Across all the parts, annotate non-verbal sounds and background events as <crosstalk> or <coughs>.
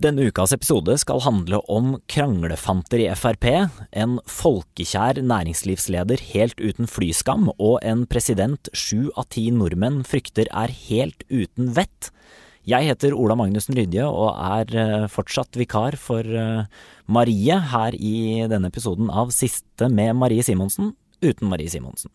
Denne ukas episode skal handle om kranglefanter i Frp, en folkekjær næringslivsleder helt uten flyskam, og en president sju av ti nordmenn frykter er helt uten vett. Jeg heter Ola Magnussen Rydje og er eh, fortsatt vikar for eh, Marie her i denne episoden av Siste med Marie Simonsen, uten Marie Simonsen.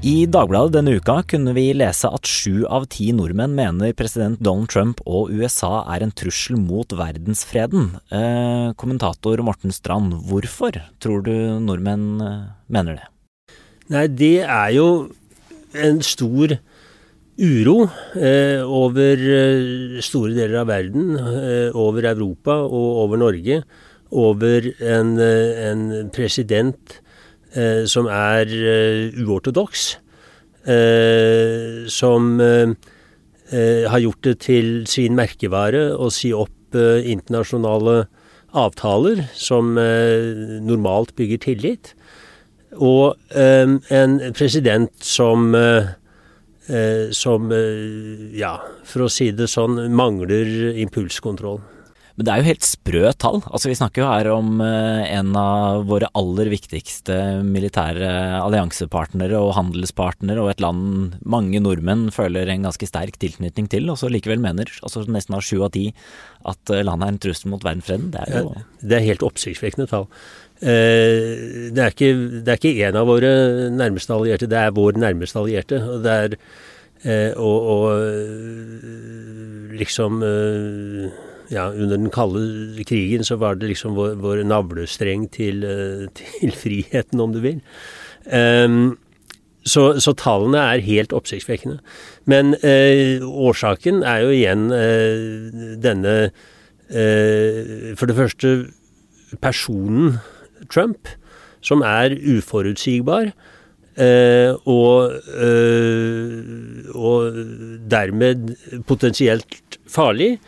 I Dagbladet denne uka kunne vi lese at sju av ti nordmenn mener president Donald Trump og USA er en trussel mot verdensfreden. Eh, kommentator Morten Strand, hvorfor tror du nordmenn eh, mener det? Nei, det er jo en stor uro eh, over eh, store deler av verden, eh, over Europa og over Norge, over en, eh, en president eh, som er eh, uortodoks. eh, som eh, eh, har gjort det til sin merkevare å si opp eh, internasjonale avtaler som normalt bygger tillit. Og en president som som, ja, for å si det sånn, mangler impulskontroll. Men det er jo helt sprø tall. Altså Vi snakker jo her om eh, en av våre aller viktigste militære alliansepartnere og handelspartnere, og et land mange nordmenn føler en ganske sterk tilknytning til, og så likevel mener altså nesten av sju av ti at eh, landet er en trussel mot verdensfreden. Det er jo Det er helt oppsiktsvekkende tall. Eh, Det er, ikke, det en av våre nærmeste allierte, det er vår nærmeste allierte. Og det er og, og liksom Ja, under den kalde krigen så var det liksom vår, vår navlestreng til, eh, <laughs> til friheten, om du vil. Um, så, så tallene er helt oppsiktsvekkende. Men eh, årsaken er jo igjen eh, denne eh, For det første personen Trump, som er uforutsigbar. Eh, og, eh, og dermed potensielt farlig.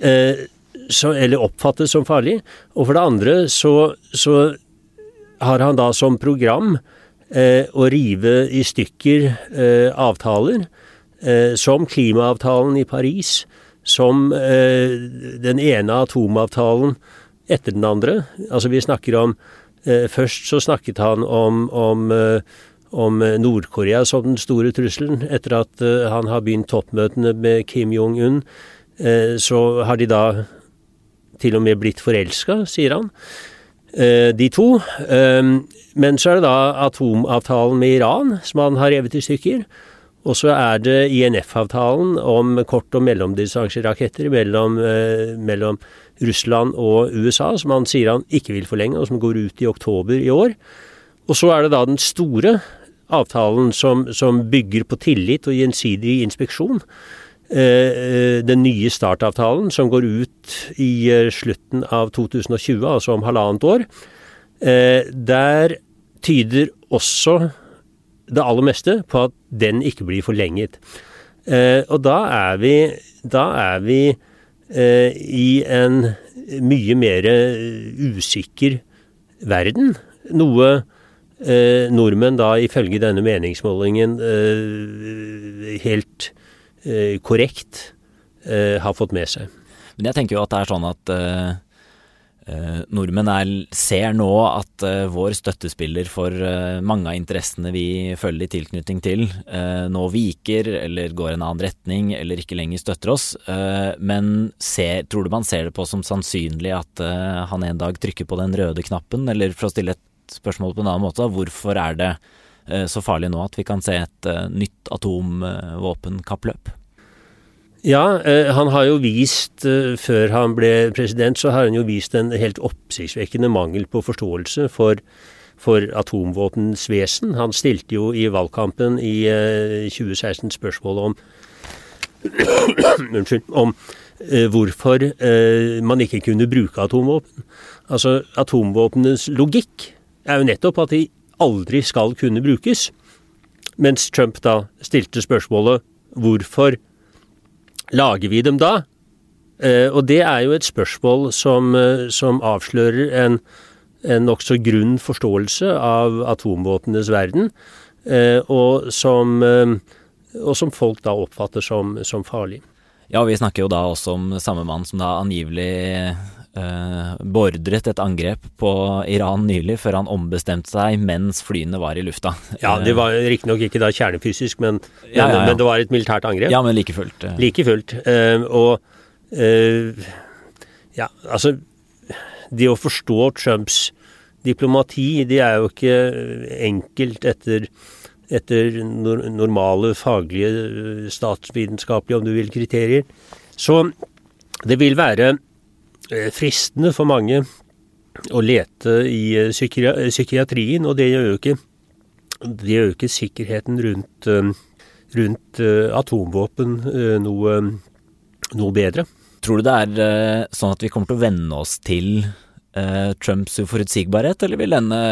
Eh, så, eller oppfattes som farlig. Og for det andre så, så har han da som program eh, å rive i stykker eh, avtaler, eh, som klimaavtalen i Paris, som eh, den ene atomavtalen etter den andre. Altså vi snakker om eh, Først så snakket han om, om, om Nord-Korea som den store trusselen. Etter at han har begynt toppmøtene med Kim Jong-un, så har de da til og med blitt forelska, sier han. Eh, de to. Eh, men så er det da atomavtalen med Iran, som han har revet i stykker. Og så er det INF-avtalen om kort- og mellomdistanseraketter mellom, eh, mellom Russland og USA, som han sier han ikke vil forlenge, og som går ut i oktober i år. Og så er det da den store avtalen som, som bygger på tillit og gjensidig inspeksjon. Eh, den nye startavtalen som går ut i eh, slutten av 2020, altså om halvannet år. Eh, der tyder også det aller meste på at den ikke blir forlenget. Eh, og da er vi, da er vi eh, i en mye mer usikker verden. Noe eh, nordmenn da ifølge denne meningsmålingen eh, helt eh, korrekt eh, har fått med seg. Men jeg tenker jo at det er sånn at eh, eh, nordmenn er, ser nå at eh, vår støttespiller for eh, mange av interessene vi føler i tilknytning til, eh, nå viker eller går en annen retning eller ikke lenger støtter oss. Eh, men ser, tror du man ser det på som sannsynlig at eh, han en dag trykker på den røde knappen? Eller for å stille et spørsmål på en annen måte, hvorfor er det eh, så farlig nå at vi kan se et eh, nytt atomvåpenkappløp? Ja, eh, han har jo vist, eh, før han ble president, så har han jo vist en helt oppsiktsvekkende mangel på forståelse for, for atomvåpens vesen. Han stilte jo i valgkampen i eh, 2016 spørsmål om <coughs> Unnskyld. Om eh, hvorfor eh, man ikke kunne bruke atomvåpen. Altså, atomvåpnenes logikk er jo nettopp at de aldri skal kunne brukes. Mens Trump da stilte spørsmålet hvorfor lager vi dem da? Eh, og det er jo et spørsmål som, eh, som avslører en, en nokså grunn forståelse av atomvåpenes verden, eh, og som, og som folk da oppfatter som, som farlig. Ja, vi snakker jo da også om samme mann som da angivelig eh, beordret et angrep på Iran nylig, før han ombestemte seg mens flyene var i lufta. Ja, det var riktignok ikke da kjernefysisk, men, men, Ja, ja, ja. men det var et militært angrep. Ja, men like fullt. eh, Like fullt. Eh, og eh, ja, altså Det å forstå Trumps diplomati, det er jo ikke enkelt etter, etter normale faglige, eh, statsvitenskapelige, om du vil, kriterier. Så det vil være eh, fristende for mange å lete i eh, psykiatrien, og det gjør jo ikke, det gjør jo ikke sikkerheten rundt, eh, rundt eh, atomvåpen eh, noe, noe bedre. Tror du det er eh, sånn at vi kommer til å venne oss til eh, Trumps uforutsigbarhet, eller vil denne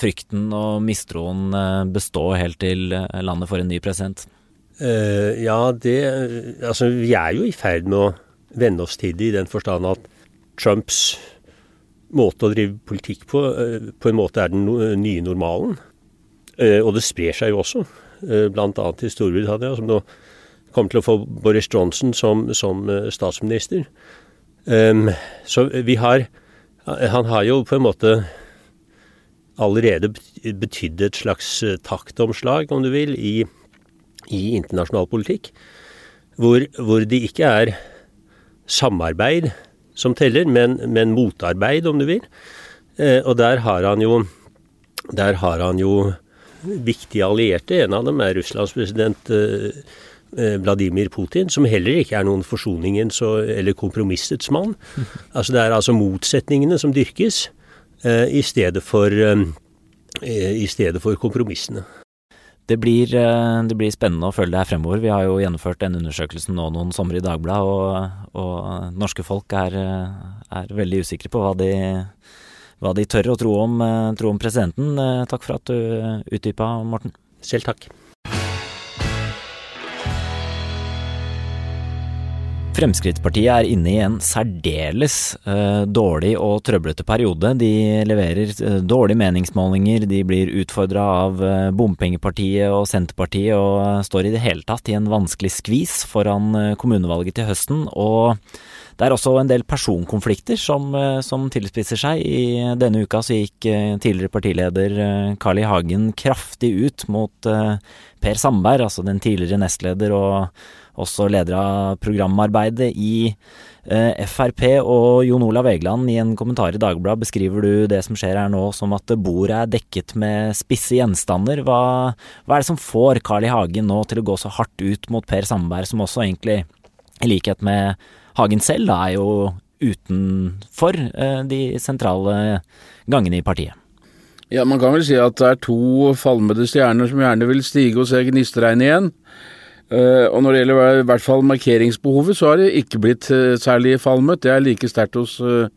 frykten og mistroen eh, bestå helt til eh, landet får en ny president? Eh, ja, det Altså, vi er jo i ferd med å venne oss til det i den forstand at Trumps måte å drive politikk på, eh, på en måte er den nye normalen. Eh, og det sprer seg jo også, bl.a. til Storbritannia, som nå kommer til å få Boris Johnson som, som eh, statsminister. Så vi har Han har jo på en måte allerede bet- betydd et slags eh, taktomslag, om du vil, i i internasjonal politikk, hvor, hvor det ikke er samarbeid som teller, men, men motarbeid, om du vil. Eh, og der har han jo der har han jo viktige allierte. En av dem er Russlands president eh, eh, Vladimir Putin, som heller ikke er noen forsoningens eller kompromissets mann. <laughs> Altså Det er altså motsetningene som dyrkes, eh, i stedet for eh, i stedet for kompromissene. Det blir, eh, det blir spennende å følge det her fremover. Vi har jo gjennomført den undersøkelsen nå noen somre i Dagbladet, og, og norske folk er, eh, er veldig usikre på hva de, hva de tør å tro om, eh, tro om presidenten. Takk for at du utdypa, Morten. Selv takk. Fremskrittspartiet er inne i en særdeles uh, dårlig og trøblete periode. De leverer uh, dårlige meningsmålinger, de blir utfordra av uh, bompengepartiet og Senterpartiet og står i det hele tatt i en vanskelig skvis foran kommunevalget til høsten. Og det er også en del personkonflikter som, som tilspisser seg. I denne uka så gikk tidligere partileder Carl I. Hagen kraftig ut mot Per Sandberg, altså den tidligere nestleder og også leder av programarbeidet i eh, Frp. Og Jon Olav Egeland, i en kommentar i Dagbladet beskriver du det som skjer her nå som at bordet er dekket med spisse gjenstander. Hva, hva er det som får Carl I. Hagen nå til å gå så hardt ut mot Per Sandberg, som også egentlig, i likhet med Hagen selv, da, er jo utenfor eh, de sentrale gangene i partiet? Ja, Man kan vel si at det er to falmede stjerner som gjerne vil stige og se gnistregn igjen. Eh, og når det gjelder i hvert fall markeringsbehovet, så har det ikke blitt uh, særlig falmet. Det er like sterkt hos uh,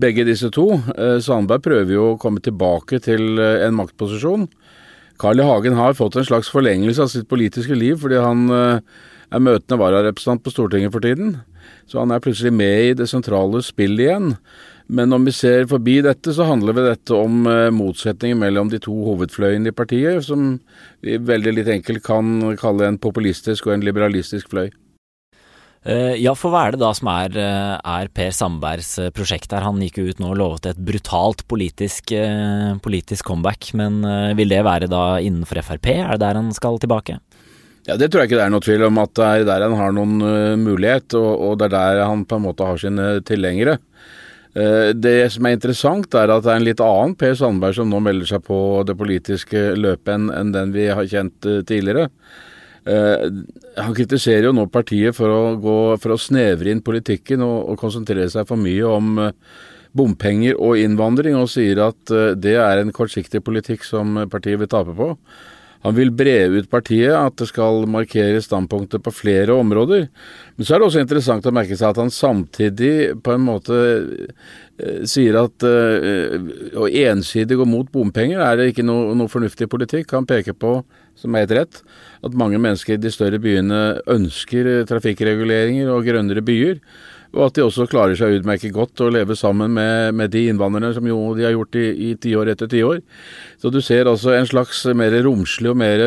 begge disse to. Sandberg prøver jo å komme tilbake til en maktposisjon. Carl I. Hagen har fått en slags forlengelse av sitt politiske liv fordi han er møtende vararepresentant på Stortinget for tiden. Så han er plutselig med i det sentrale spillet igjen. Men om vi ser forbi dette, så handler vel dette om motsetningen motsetninger mellom de to hovedfløyene i partiet, som vi veldig litt enkelt kan kalle en populistisk og en liberalistisk fløy. Eh, Ja, for hva er det da som er, eh, er Per Sandbergs eh, prosjekt her? Han gikk jo ut nå og lovet et brutalt politisk, eh, politisk comeback, men eh, vil det være da innenfor Frp? Er det der han skal tilbake? Ja, Det tror jeg ikke det er noe tvil om, at det er der han har noen eh, mulighet, og, og det er der han på en måte har sine tilhengere. Eh, Det som er interessant, er at det er en litt annen Per Sandberg som nå melder seg på det politiske løpet enn den vi har kjent eh, tidligere. Eh, Han kritiserer jo nå partiet for å, gå, for å snevre inn politikken og, og konsentrere seg for mye om bompenger og innvandring, og sier at det er en kortsiktig politikk som partiet vil tape på. Han vil bre ut partiet, at det skal markere standpunkter på flere områder. Men så er det også interessant å merke seg at han samtidig på en måte eh, sier at eh, å ensidig gå mot bompenger er det ikke noe, noe fornuftig politikk. Han peker på som er helt rett. At mange mennesker i de større byene ønsker trafikkreguleringer og grønnere byer. Og at de også klarer seg utmerket godt å leve sammen med, med de innvandrerne som jo de har gjort i tiår etter tiår. Så du ser altså en slags mer romslig og mer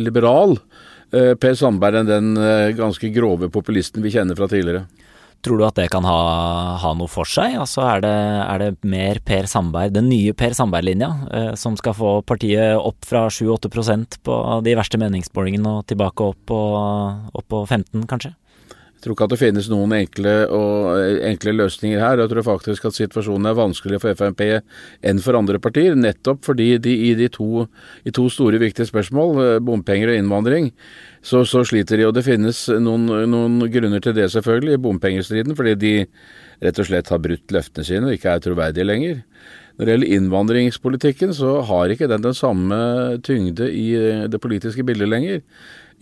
liberal eh, Per Sandberg enn den eh, ganske grove populisten vi kjenner fra tidligere. Tror du at det kan ha, ha noe for seg? Altså er det, er det, mer Per Sandberg, den nye Per Sandberg-linja, eh, som skal få partiet opp fra 7-8 på de verste meningsmålingene og tilbake opp på, opp på 15, kanskje? Jeg tror ikke at det finnes noen enkle, og, enkle løsninger her. Jeg tror faktisk at situasjonen er vanskeligere for Frp enn for andre partier. Nettopp fordi de i de to, i to store viktige spørsmål, eh, bompenger og innvandring, så, så, sliter de. Og det finnes noen, noen grunner til det, selvfølgelig, i bompengestriden. Fordi de rett og slett har brutt løftene sine og ikke er troverdige lenger. Når det gjelder innvandringspolitikken, så har ikke den den samme tyngde i det politiske bildet lenger.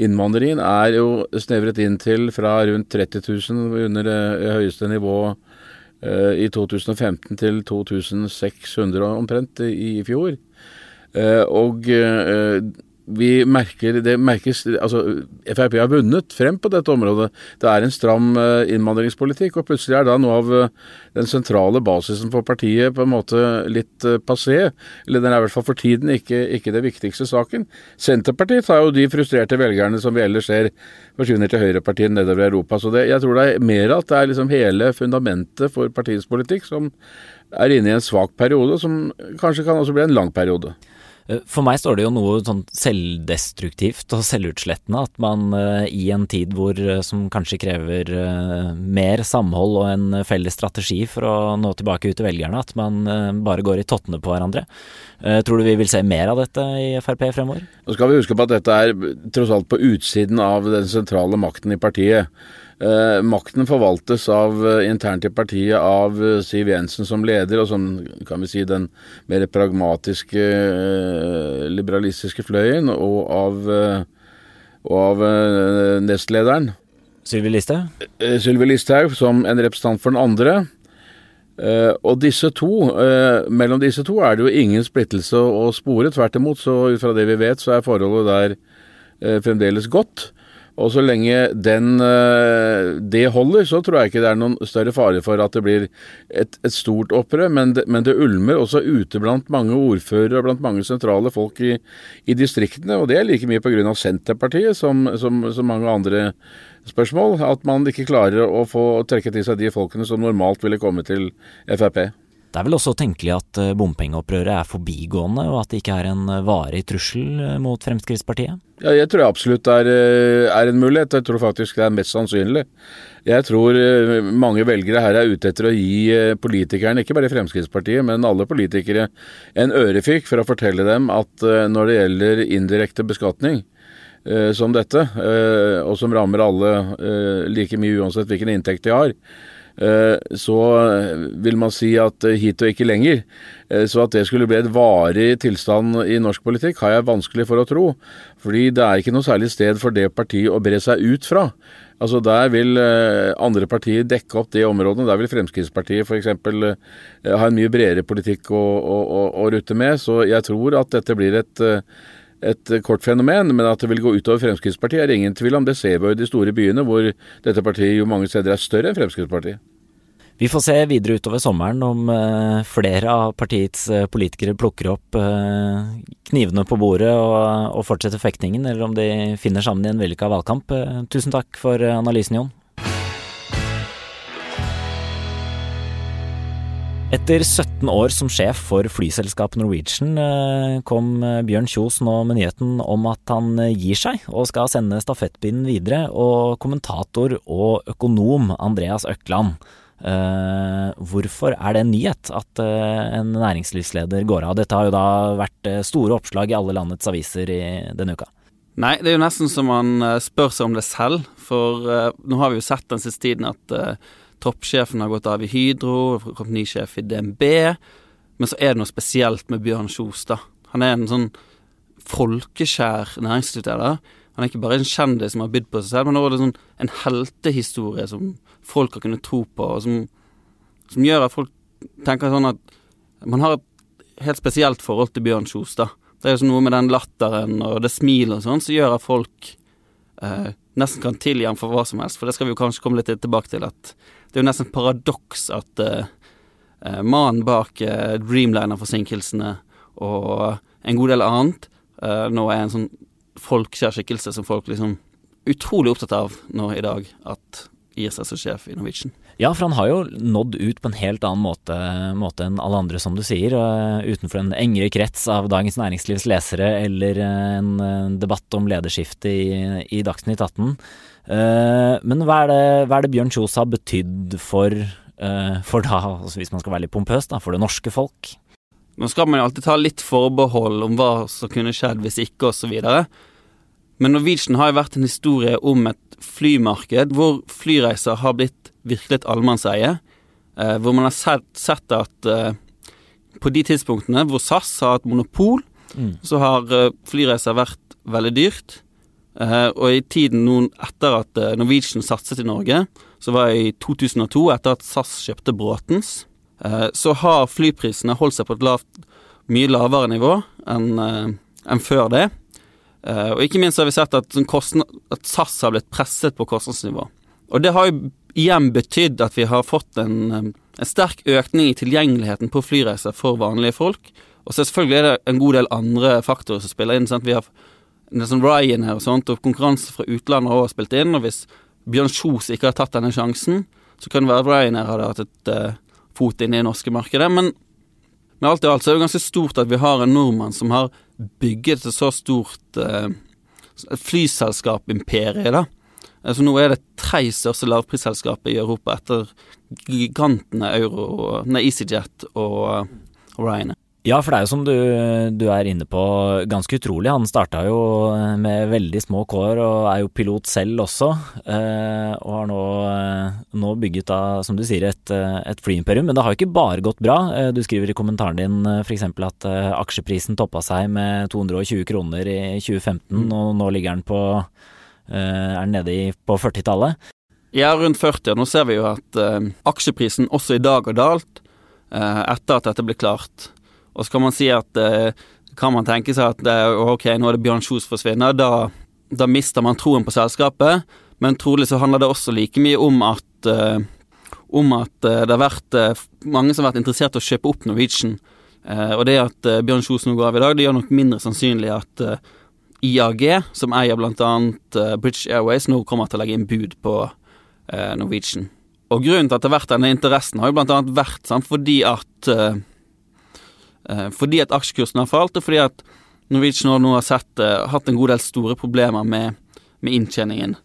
Innvandringen er jo snevret inn til fra rundt 30 000 under det høyeste nivået eh, i 2015 til 2600 omtrent i fjor. Eh, og eh, vi merker det merkes, altså Frp har vunnet frem på dette området. Det er en stram uh, innvandringspolitikk, og plutselig er da noe av uh, den sentrale basisen for partiet på en måte litt uh, passé. Eller den er i hvert fall for tiden ikke, ikke det viktigste saken. Senterpartiet tar jo de frustrerte velgerne som vi ellers ser forsvinner til høyrepartiene nedover i Europa. Så det, jeg tror det er mer at det er liksom hele fundamentet for partiets politikk som er inne i en svak periode, som kanskje kan også bli en lang periode. Eh, for meg står det jo noe sånn selvdestruktivt og selvutslettende at man uh, i en tid hvor, uh, som kanskje krever mer samhold og en felles strategi for å nå tilbake ut til velgerne, at man bare går i tottene på hverandre. tror du vi vil se mer av dette i Frp fremover? Nå skal vi huske på at dette er tross alt på utsiden av den sentrale makten i partiet. Eh, makten forvaltes av eh, internt i partiet av eh, Siv Jensen som leder, og som kan vi si den mer pragmatiske, eh, liberalistiske fløyen, og av, eh, og av nestlederen. Sylvi Listhaug? Sylvi Listhaug som en representant for den andre. og disse to, mellom disse to er det jo ingen splittelse å spore. Tvert imot, så ut fra det vi vet, så er forholdet der fremdeles godt. Og så lenge den, eh, det holder, så tror jeg ikke det er noen større fare for at det blir et, et stort opprør. Men, men, det ulmer også ute blant mange ordførere og blant mange sentrale folk i, i distriktene. Og det er like mye pga. Senterpartiet som, som, som, mange andre spørsmål. At man ikke klarer å få trekket til seg de folkene som normalt ville komme til Frp. Det er vel også tenkelig at eh, bompengeopprøret er forbigående, og at det ikke er en eh, varig trussel mot Fremskrittspartiet? Ja, jeg tror absolutt det er, er, en mulighet. Jeg tror faktisk det er mest sannsynlig. Jeg tror mange velgere her er ute etter å gi politikerne, ikke bare Fremskrittspartiet, men alle politikere, en ørefik for å fortelle dem at når det gjelder indirekte beskatning, som dette, og som rammer alle like mye uansett hvilken inntekt de har, Eh, så vil man si at eh, hit og ikke lenger. Eh, så at det skulle bli et varig tilstand i norsk politikk, har jeg vanskelig for å tro. Fordi det er ikke noe særlig sted for det partiet å bre seg ut fra. Altså Der vil andre partier dekke opp det området. Der vil Fremskrittspartiet f.eks. ha en mye bredere politikk å, å, å, å rutte med. Så jeg tror at dette blir et et kort fenomen, men at det vil gå utover Fremskrittspartiet er ingen tvil om. Det ser vi jo i de store byene, hvor dette partiet jo mange steder er større enn Fremskrittspartiet. Vi får se videre utover sommeren om uh, flere av partiets uh, politikere plukker opp uh, knivene på bordet og, fortsetter fektingen, eller om de finner sammen i en vellykka valgkamp. tusen takk for analysen, Jon. Etter 17 år som sjef for flyselskapet Norwegian eh, kom eh, Bjørn Kjos nå med nyheten om at han eh, gir seg og skal sende stafettpinnen videre, og kommentator og økonom Andreas Økland. Hvorfor er det en nyhet at en næringslivsleder går av? Dette har jo da vært store oppslag i alle landets aviser i denne uka. Nei, det er jo nesten som man spør seg om det selv, for nå har vi jo sett den siste tiden at Toppsjefen har gått av i Hydro, kommet ny sjef i DNB. Men så er det noe spesielt med Bjørn Kjos, da. Han er en sånn folkeskjær næringslivsleder. Han er ikke bare en kjendis som har bydd på seg selv, men også sånn en heltehistorie som folk har kunnet tro på, og som, som, gjør at folk tenker sånn at man har et helt spesielt forhold til Bjørn Kjos, da. Det er jo noe med den latteren og det smilet og sånn som gjør at folk eh, nesten kan tilgi ham for hva som helst. For det skal vi jo kanskje komme litt tilbake til, at det er jo nesten paradoks at eh, eh, mannen bak uh, Dreamliner-forsinkelsene og en god del annet uh, nå er en sånn folkekjær skikkelse som folk liksom utrolig opptatt av nå i dag, at gir seg som sjef i Norwegian. Ja, for han har jo nådd ut på en helt annen måte, måte enn alle andre, som du sier. Og utenfor en engere krets av Dagens Næringslivs lesere eller en, en debatt om lederskifte i, i Dagsnytt 18. Uh, men hva er, det, hva er det Bjørn Kjos har betydd for, for da, altså hvis man skal være litt pompøs, da, for det norske folk? Nå skal man jo alltid ta litt forbehold om hva som kunne skjedd hvis ikke, osv. Men Norwegian har jo vært en historie om et flymarked hvor flyreiser har blitt virkelig et allemannseie. Eh, hvor man har sett, sett at eh, på de tidspunktene hvor SAS har hatt monopol, mm. så har eh, flyreiser vært veldig dyrt. Eh, og i tiden noen etter at eh, Norwegian satset i Norge, så var det i 2002, etter at SAS kjøpte Bråtens, eh, så har flyprisene holdt seg på et lavt, mye lavere nivå enn en før det. Uh, og ikke minst har vi sett at, sånn at, SAS har blitt presset på kostnadsnivå. Og det har jo igjen betydd at vi har fått en, en sterk økning i tilgjengeligheten på flyreiser for vanlige folk. Og så selvfølgelig er det en god del andre faktorer som spiller inn. Sant? Vi har sånn Ryanair og sånt, og konkurranse fra utlandet har også spilt inn. Og hvis Bjørn Kjos ikke har tatt denne sjansen, så kan det være at Ryanair hadde hatt et uh, fot inn i det norske markedet. Men med alt i alt så er det ganske stort at vi har en nordmann som har bygget et så stort uh, flyselskap-imperie, da. Altså Nå er det tre største lavprisselskapet i Europa etter gigantene Euro, nei, EasyJet og, Ryanair. Ja, for det er jo som du, du er inne på, ganske utrolig. Han starta jo med veldig små kår og er jo pilot selv også. Eh, og har nå, eh, nå, bygget da, som du sier, et, et flyimperium. Men det har jo ikke bare gått bra. Eh, du skriver i kommentaren din f.eks. at eh, aksjeprisen toppa seg med 220 kroner i 2015, mm. og nå ligger den på eh, er den nede i, på 40-tallet. Ja, rundt 40. Nå ser vi jo at eh, aksjeprisen også i dag har dalt etter at dette ble klart. Og så kan man si at eh, kan man tenke seg at eh, ok, nå er det Bjørn Kjos forsvinner, da, da, mister man troen på selskapet. Men trolig så handler det også like mye om at eh, om at eh, det har vært eh, mange som har vært interessert i å kjøpe opp Norwegian. Eh, og det at Bjørn Kjos nå går av i dag, det gjør nok mindre sannsynlig at IAG, som eier bl.a. Uh, British Airways, nå kommer til å legge inn bud på Norwegian. Og grunnen til at det har vært denne interessen, har jo bl.a. vært sant, fordi at Eh, fordi at aksjekursen har falt, og fordi at Norwegian nå har sett, hatt en god del store problemer med, med inntjeningen.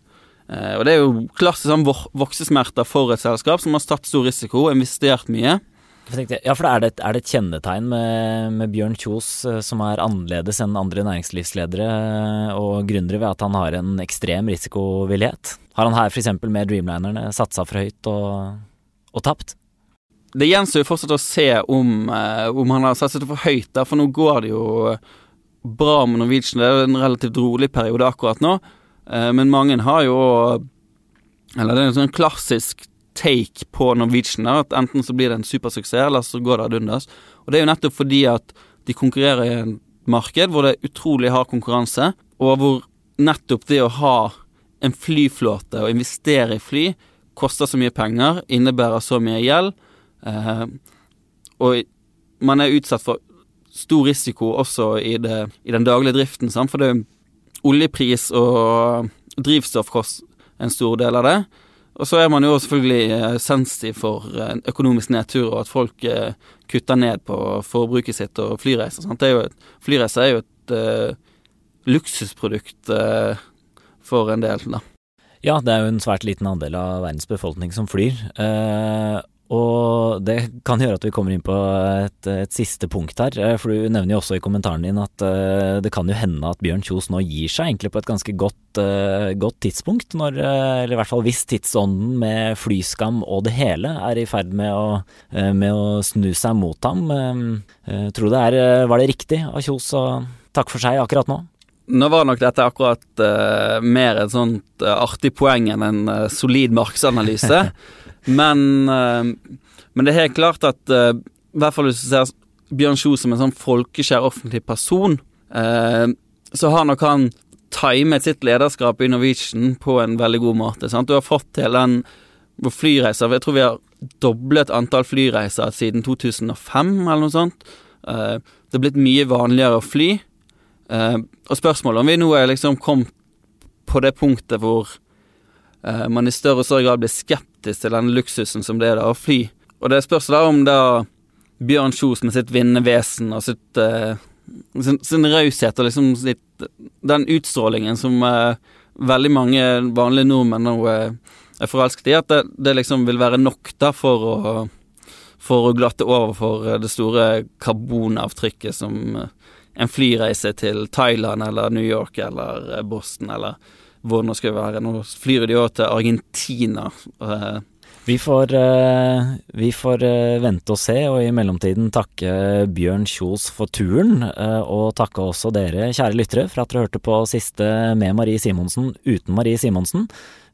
Og det er jo klassisk sånn voksesmerter for et selskap som har tatt stor risiko, og investert mye. Ja, for er det, et, er det et kjennetegn med, med Bjørn Kjos som er annerledes enn andre næringslivsledere og gründere ved at han har en ekstrem risikovillighet? Har han her f.eks. med Dreamlinerne satsa for høyt og, og tapt? det gjenstår jo fortsatt å se om, eh, om han har satset for høyt, der, for nå går det jo bra med Norwegian. Det er en relativt rolig periode akkurat nå, eh, men mange har jo Eller det er en sånn klassisk take på Norwegian, at enten så blir det en supersuksess, eller så går det ad undas. Og det er jo nettopp fordi at de konkurrerer i en marked hvor det er utrolig hard konkurranse, og hvor nettopp det å ha en flyflåte og investere i fly koster så mye penger, innebærer så mye gjeld Eh, og man er utsatt for stor risiko også i, det, i den daglige driften, sant? for det er oljepris og drivstoffkost en stor del av det. Og så er man jo selvfølgelig eh, sensitiv for en økonomisk nedtur, og at folk eh, kutter ned på forbruket sitt og flyreiser. Sant? Det er jo et, flyreiser er jo et uh, luksusprodukt uh, for en del, da. Ja, det er jo en svært liten andel av verdens befolkning som flyr. Uh, og det kan gjøre at vi kommer inn på et, et, siste punkt her. Eh, for du nevner jo også i kommentaren din at uh, det kan jo hende at Bjørn Kjos nå gir seg egentlig på et ganske godt, uh, godt tidspunkt. Når, uh, eller i hvert fall hvis tidsånden med flyskam og det hele er i ferd med å, med å snu seg mot ham. tror du det er, var det riktig av Kjos å takke for seg akkurat nå? Nå var nok dette akkurat uh, mer et sånt uh, artig poeng enn en uh, solid markedsanalyse. <laughs> men, men, det er helt klart at i hvert fall hvis du ser Bjørn Kjos som en sånn folkeskjær offentlig person, så har nok han timet sitt lederskap i Norwegian på en veldig god måte. Sant? Du har fått til den flyreiser Jeg tror vi har doblet antall flyreiser siden 2005, eller noe sånt. Det er blitt mye vanligere å fly. Eh, og spørsmålet om vi nå er liksom kommet på det punktet hvor uh, man i større og større grad blir skeptisk til den luksusen som det er da å fly. Og det spørs da om da Bjørn Kjos med sitt vinnende vesen og sitt sin, sin raushet og liksom sitt, den utstrålingen som veldig mange vanlige nordmenn nå er forelsket i, at det, det, liksom vil være nok da for å, for å glatte over for det store karbonavtrykket som en flyreise til Thailand eller New York eller Boston eller hvor det nå skal være. Nå flyr de òg til Argentina. Vi får, vi får, vente og se, og i mellomtiden takke Bjørn Kjos for turen. Og takke også dere, kjære lyttere, for at dere hørte på siste med Marie Simonsen uten Marie Simonsen.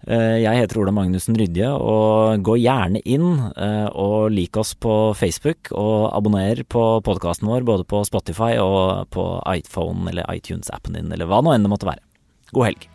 Jeg heter Ola Magnussen Rydje, og gå gjerne inn og lik oss på Facebook, og abonner på podkasten vår både på Spotify og på iPhone eller iTunes-appen din, eller hva nå enn det måtte være. God helg.